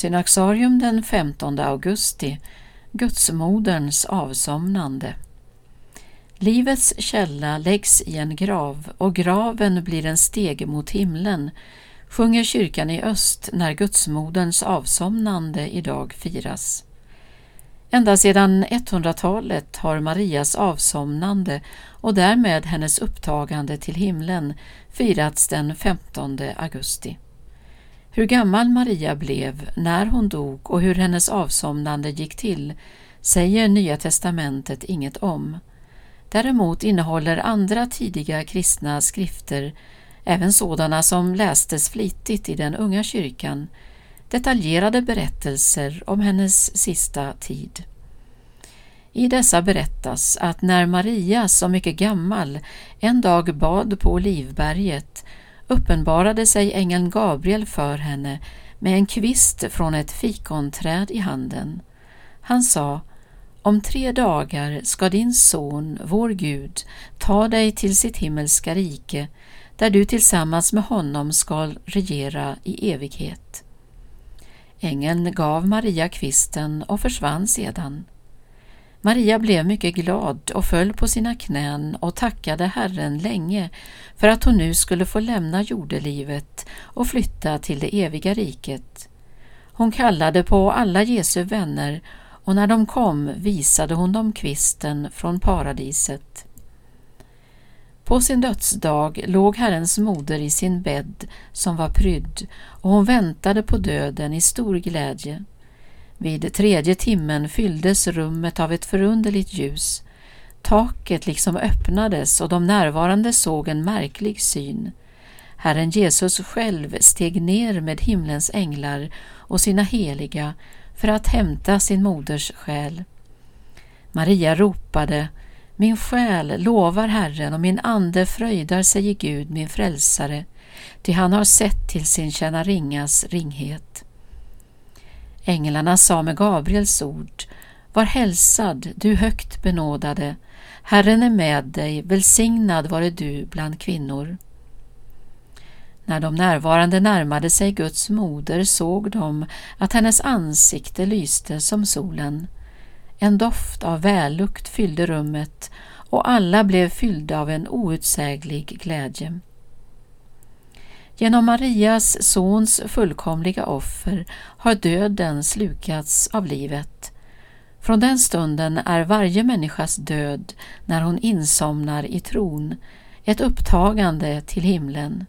Synaxarium den 15 augusti Gudsmoderns avsomnande Livets källa läggs i en grav och graven blir en steg mot himlen, sjunger kyrkan i öst när Gudsmoderns avsomnande idag firas. Ända sedan 100-talet har Marias avsomnande och därmed hennes upptagande till himlen firats den 15 augusti. Hur gammal Maria blev när hon dog och hur hennes avsomnande gick till säger Nya testamentet inget om. Däremot innehåller andra tidiga kristna skrifter, även sådana som lästes flitigt i den unga kyrkan, detaljerade berättelser om hennes sista tid. I dessa berättas att när Maria, som mycket gammal, en dag bad på Olivberget uppenbarade sig ängeln Gabriel för henne med en kvist från ett fikonträd i handen. Han sa om tre dagar ska din son, vår Gud, ta dig till sitt himmelska rike, där du tillsammans med honom skall regera i evighet. Ängeln gav Maria kvisten och försvann sedan. Maria blev mycket glad och föll på sina knän och tackade Herren länge för att hon nu skulle få lämna jordelivet och flytta till det eviga riket. Hon kallade på alla Jesu vänner och när de kom visade hon dem kvisten från paradiset. På sin dödsdag låg Herrens moder i sin bädd som var prydd och hon väntade på döden i stor glädje. Vid tredje timmen fylldes rummet av ett förunderligt ljus. Taket liksom öppnades och de närvarande såg en märklig syn. Herren Jesus själv steg ner med himlens änglar och sina heliga för att hämta sin moders själ. Maria ropade Min själ lovar Herren och min ande fröjdar sig i Gud, min frälsare, ty han har sett till sin tjänaringas ringhet. Änglarna sa med Gabriels ord Var hälsad, du högt benådade, Herren är med dig, välsignad vare du bland kvinnor. När de närvarande närmade sig Guds moder såg de att hennes ansikte lyste som solen. En doft av vällukt fyllde rummet och alla blev fyllda av en outsäglig glädje. Genom Marias sons fullkomliga offer har döden slukats av livet. Från den stunden är varje människas död, när hon insomnar i tron, ett upptagande till himlen.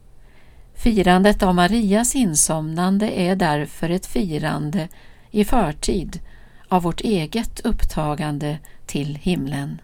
Firandet av Marias insomnande är därför ett firande i förtid av vårt eget upptagande till himlen.